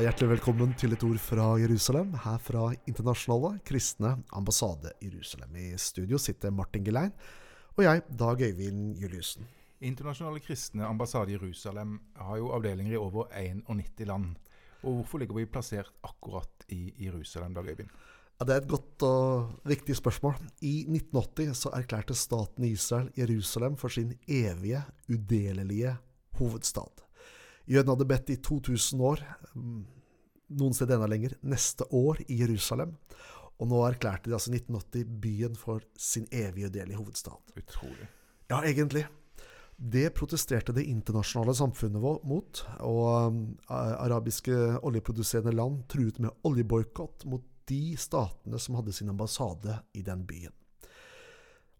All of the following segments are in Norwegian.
hjertelig velkommen til et ord fra Jerusalem, her fra Internasjonale kristne ambassade Jerusalem. I studio sitter Martin Gelein og jeg, Dag Øyvind Juliussen. Internasjonale kristne ambassade Jerusalem har jo avdelinger i over 91 land. Og Hvorfor ligger vi plassert akkurat i Jerusalem, Dag Øyvind? Ja, det er et godt og viktig spørsmål. I 1980 så erklærte staten Israel Jerusalem for sin evige, udelelige hovedstad. Jødene hadde bedt i 2000 år, mm, noen steder enda lenger, neste år i Jerusalem. Og nå erklærte de altså 1980 byen for sin evige del i hovedstad. Utrolig. Ja, egentlig. Det protesterte det internasjonale samfunnet vår mot, og um, arabiske oljeproduserende land truet med oljeboikott mot de statene som hadde sin ambassade i den byen.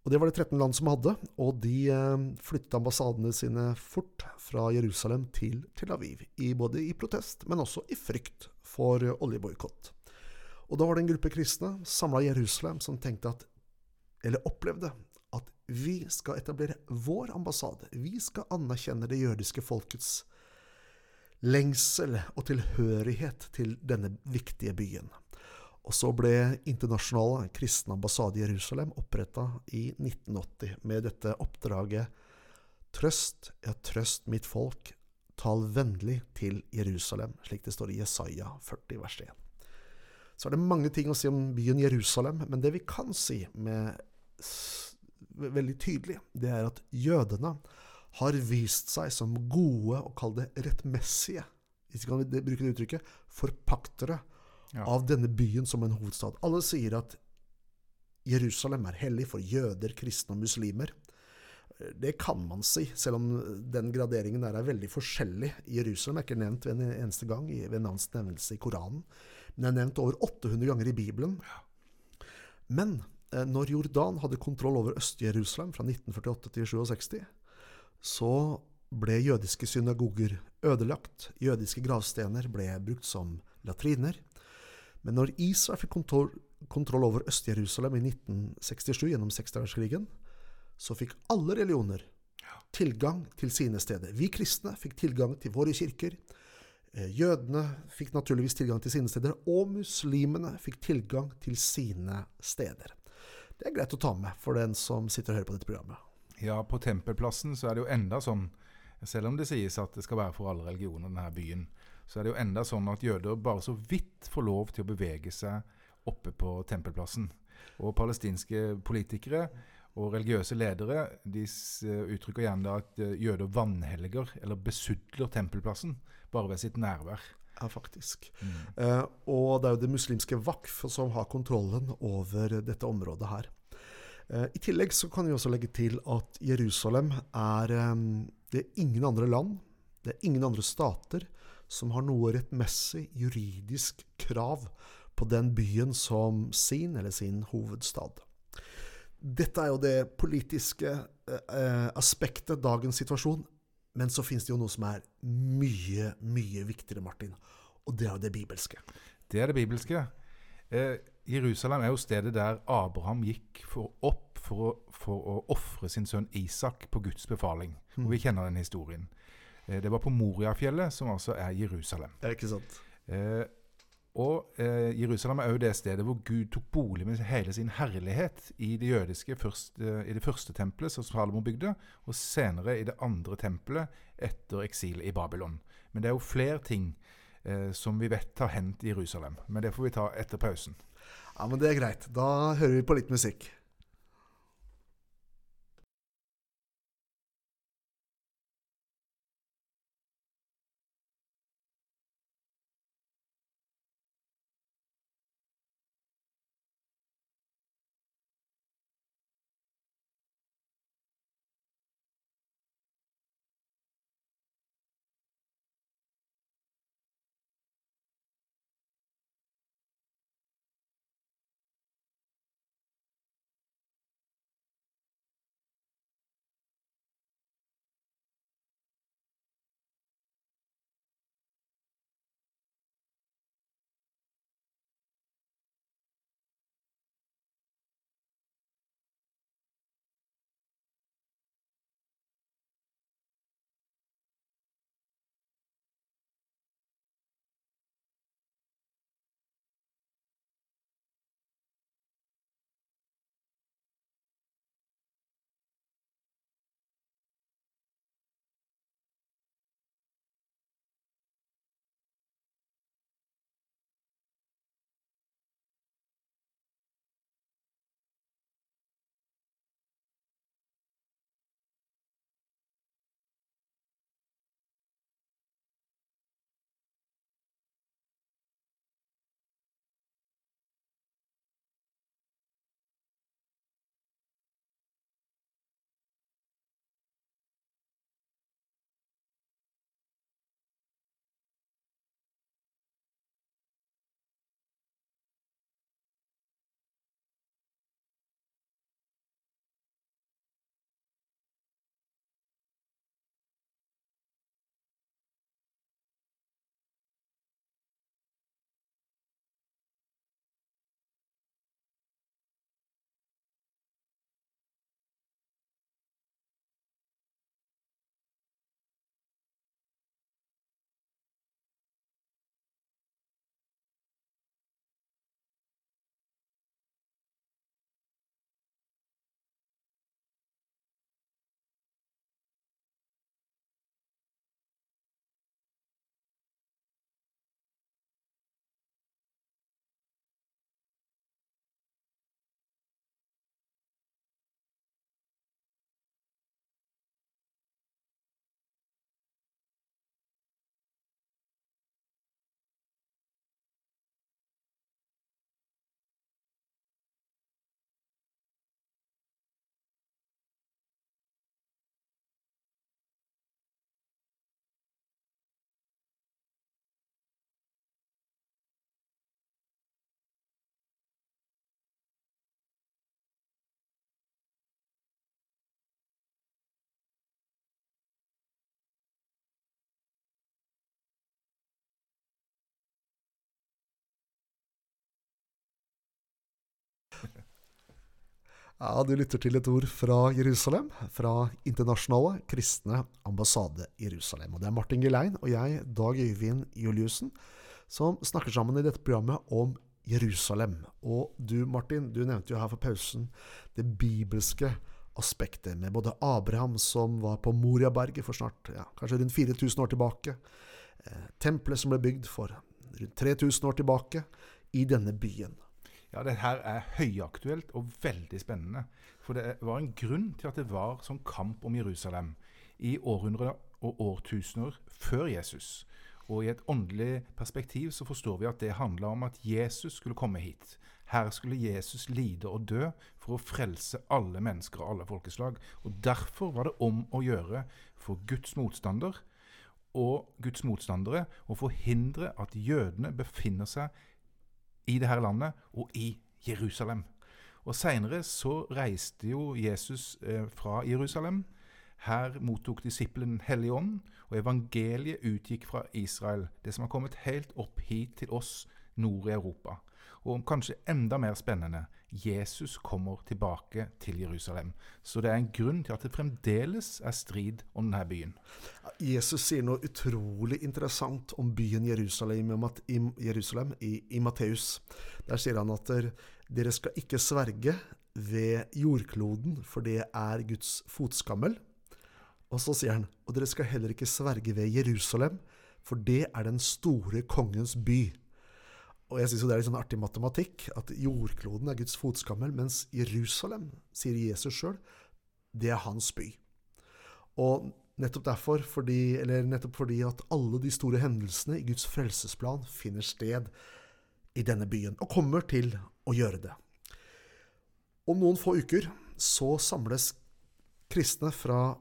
Og Det var det 13 land som hadde, og de eh, flyttet ambassadene sine fort fra Jerusalem til Tel Aviv. I, både i protest, men også i frykt for oljeboikott. Og Da var det en gruppe kristne samla i Jerusalem som tenkte at, eller opplevde at vi skal etablere vår ambassade. Vi skal anerkjenne det jødiske folkets lengsel og tilhørighet til denne viktige byen. Og så ble Internasjonale kristne ambassade i Jerusalem oppretta i 1980 med dette oppdraget Trøst, ja, trøst mitt folk, tal vennlig til Jerusalem, slik det står i Jesaja 40 vers 1. Så er det mange ting å si om byen Jerusalem, men det vi kan si med veldig tydelig, det er at jødene har vist seg som gode og kall det rettmessige, hvis vi kan bruke det uttrykket, forpaktere ja. av denne byen som en hovedstad. Alle sier at Jerusalem er hellig for jøder, kristne og muslimer. Det kan man si, selv om den graderingen der er veldig forskjellig. Jerusalem er ikke nevnt ved en eneste gang ved navns nevnelse i Koranen, men det er nevnt over 800 ganger i Bibelen. Men eh, når Jordan hadde kontroll over Øst-Jerusalem fra 1948 til 67, så ble jødiske synagoger ødelagt. Jødiske gravstener ble brukt som latriner. Men når Israel fikk kontroll, over Øst-Jerusalem i 1967 gjennom seksdagerskrigen, så fikk alle religioner tilgang til sine steder. Vi kristne fikk tilgang til våre kirker. Eh, jødene fikk naturligvis tilgang til sine steder, og muslimene fikk tilgang til sine steder. Det er greit å ta med for den som sitter og hører på dette programmet. Ja, på Tempelplassen så er det jo enda sånn, selv om det sies at det skal være for alle religioner, denne byen, så er det jo enda sånn at jøder bare så vidt får lov til å bevege seg oppe på tempelplassen. Og palestinske politikere og religiøse ledere de uttrykker gjerne at eh, jøder vanhelger eller besudler tempelplassen bare ved sitt nærvær. Ja, faktisk. Mm. Eh, og det er jo det muslimske Wakf som har kontrollen over dette området her. Eh, I tillegg så kan vi også legge til at Jerusalem er eh, Det er ingen andre land, det er ingen andre stater som har noe rettmessig juridisk krav på den byen som sin eller sin hovedstad. Dette er jo det politiske eh, aspektet, dagens situasjon. Men så finnes det jo noe som er mye, mye viktigere, Martin. Og det er jo det bibelske. Det er det bibelske. Eh, Jerusalem er jo stedet der Abraham gikk for opp for å, for å ofre sin sønn Isak på Guds befaling. Mm. Og vi kjenner den historien. Eh, det var på Moriafjellet, som altså er Jerusalem. Det er ikke sant. Eh, og eh, Jerusalem er også det stedet hvor Gud tok bolig med hele sin herlighet i det jødiske først, eh, i det første tempelet som Salomo bygde, og senere i det andre tempelet etter eksilet i Babylon. Men det er jo flere ting eh, som vi vet har hendt i Jerusalem. Men det får vi ta etter pausen. Ja, men det er greit. Da hører vi på litt musikk. Ja, Du lytter til et ord fra Jerusalem, fra Internasjonale kristne ambassade Jerusalem. Og Det er Martin Gelein og jeg, Dag Øyvind Juliussen, som snakker sammen i dette programmet om Jerusalem. Og du, Martin, du nevnte jo her for pausen det bibelske aspektet med både Abraham, som var på Moriaberget for snart ja, kanskje rundt 4000 år tilbake, eh, tempelet som ble bygd for rundt 3000 år tilbake, i denne byen. Ja, det her er høyaktuelt og veldig spennende. For det var en grunn til at det var sånn kamp om Jerusalem i århundrer og årtusener før Jesus. Og i et åndelig perspektiv så forstår vi at det handla om at Jesus skulle komme hit. Her skulle Jesus lide og dø for å frelse alle mennesker og alle folkeslag. Og Derfor var det om å gjøre for Guds motstander og Guds motstandere å forhindre at jødene befinner seg i det her landet og i Jerusalem. Og Seinere så reiste jo Jesus eh, fra Jerusalem. Her mottok disippelen Hellig Ånd, og evangeliet utgikk fra Israel, det som har kommet helt opp hit til oss nord i Europa. Og kanskje enda mer spennende Jesus kommer tilbake til Jerusalem. Så det er en grunn til at det fremdeles er strid om denne byen. Jesus sier noe utrolig interessant om byen Jerusalem, i, Jerusalem, i, i Matteus. Der sier han at dere skal ikke sverge ved jordkloden, for det er Guds fotskammel. Og så sier han, og dere skal heller ikke sverge ved Jerusalem, for det er den store kongens by. Og jeg syns det er litt sånn artig matematikk at jordkloden er Guds fotskammel, mens Jerusalem, sier Jesus sjøl, det er hans by. Og nettopp derfor, fordi, eller nettopp fordi at alle de store hendelsene i Guds frelsesplan finner sted i denne byen, og kommer til å gjøre det. Om noen få uker så samles kristne fra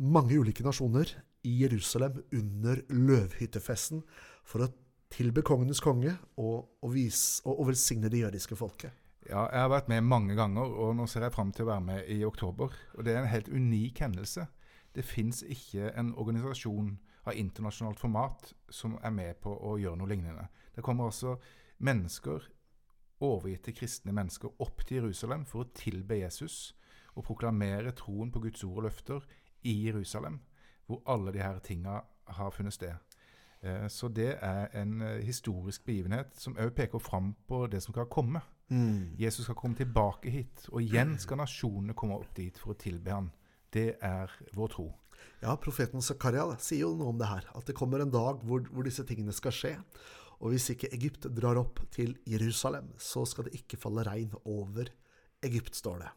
mange ulike nasjoner i Jerusalem under løvhyttefesten for å tilbe kongenes konge og, og, vis, og, og velsigne det jødiske folket. Ja, jeg har vært med mange ganger, og nå ser jeg fram til å være med i oktober. Og Det er en helt unik hendelse. Det fins ikke en organisasjon av internasjonalt format som er med på å gjøre noe lignende. Det kommer altså mennesker, overgitte kristne mennesker, opp til Jerusalem for å tilbe Jesus og proklamere troen på Guds ord og løfter i Jerusalem, hvor alle disse tinga har funnet sted. Eh, så det er en eh, historisk begivenhet som òg peker fram på det som skal komme. Mm. Jesus skal komme tilbake hit, og igjen skal nasjonene komme opp dit for å tilbe han. Det er vår tro. Ja, profeten Zakaria sier jo noe om det her. At det kommer en dag hvor, hvor disse tingene skal skje. Og hvis ikke Egypt drar opp til Jerusalem, så skal det ikke falle regn over Egypt, står det.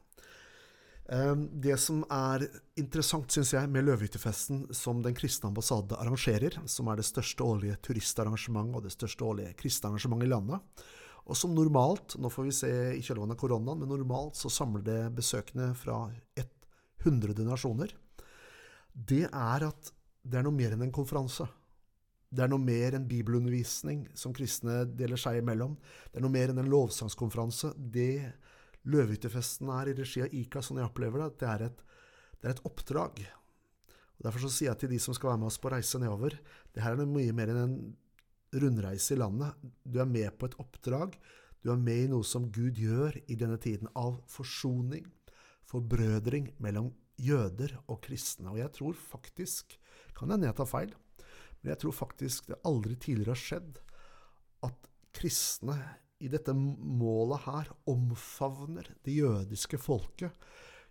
Ehm, det som er interessant, syns jeg, med Løvehyttefesten som Den kristne ambassade arrangerer, som er det største årlige turistarrangement og det største årlige kristne arrangementet i landet, og som normalt, nå får vi se i kjølvannet av koronaen, men normalt så samler det besøkende fra 100 nasjoner, det er at det er noe mer enn en konferanse. Det er noe mer enn bibelundervisning som kristne deler seg imellom. Det er noe mer enn en lovsangskonferanse. Det Løvehyttefesten er i regi av ICA, sånn jeg opplever det, det er et, det er et oppdrag. Og Derfor sier jeg til de som skal være med oss på reise nedover, det her er mye mer enn en rundreise i landet. Du er med på et oppdrag. Du er med i noe som Gud gjør i denne tiden av forsoning, forbrødring mellom jøder og kristne. Og jeg tror faktisk, kan hende jeg tar feil, men jeg tror faktisk det aldri tidligere har skjedd at kristne i dette målet her omfavner det jødiske folket,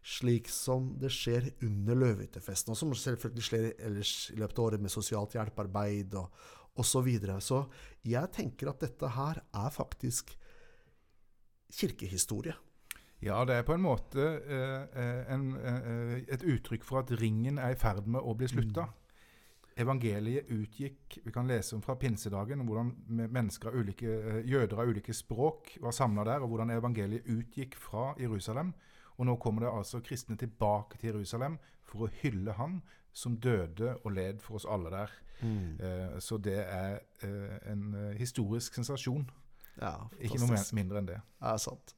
slik som det skjer under løvehyttefesten, og som selvfølgelig skjer ellers i løpet av året med sosialt hjelpearbeid og osv. Så, videre. så jeg tenker at dette her er faktisk kirkehistorie. Ja, det er på en måte eh, eh en, eh, et uttrykk for at ringen er i ferd med å bli slutta. Mm evangeliet utgikk Vi kan lese om fra pinsedagen hvordan mennesker av ulike, eh, jøder av ulike språk var samla der, og hvordan evangeliet utgikk fra Jerusalem. Og nå kommer det altså kristne tilbake til Jerusalem for å hylle han som døde og led for oss alle der. Mm. Eh, så det er eh, en historisk sensasjon. Ja, Ikke noe mindre enn det. Er sant.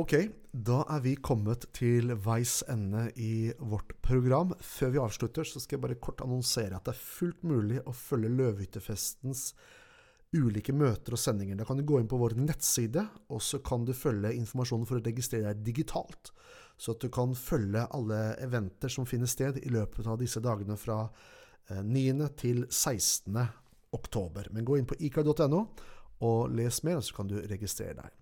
Ok, da er vi kommet til veis ende i vårt program. Før vi avslutter, så skal jeg bare kort annonsere at det er fullt mulig å følge Løvehyttefestens ulike møter og sendinger. Da kan du gå inn på vår nettside, og så kan du følge informasjonen for å registrere deg digitalt. Så at du kan følge alle eventer som finner sted i løpet av disse dagene fra 9. til 16. oktober. Men gå inn på ikar.no og les mer, og så kan du registrere deg.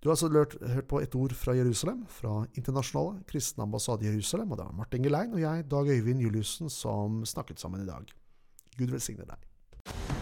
Du har altså hørt, hørt på et ord fra Jerusalem, fra Internasjonale kristne ambassade Jerusalem. Og det var Martin Gelein og jeg, Dag Øyvind Juliussen, som snakket sammen i dag. Gud velsigne deg.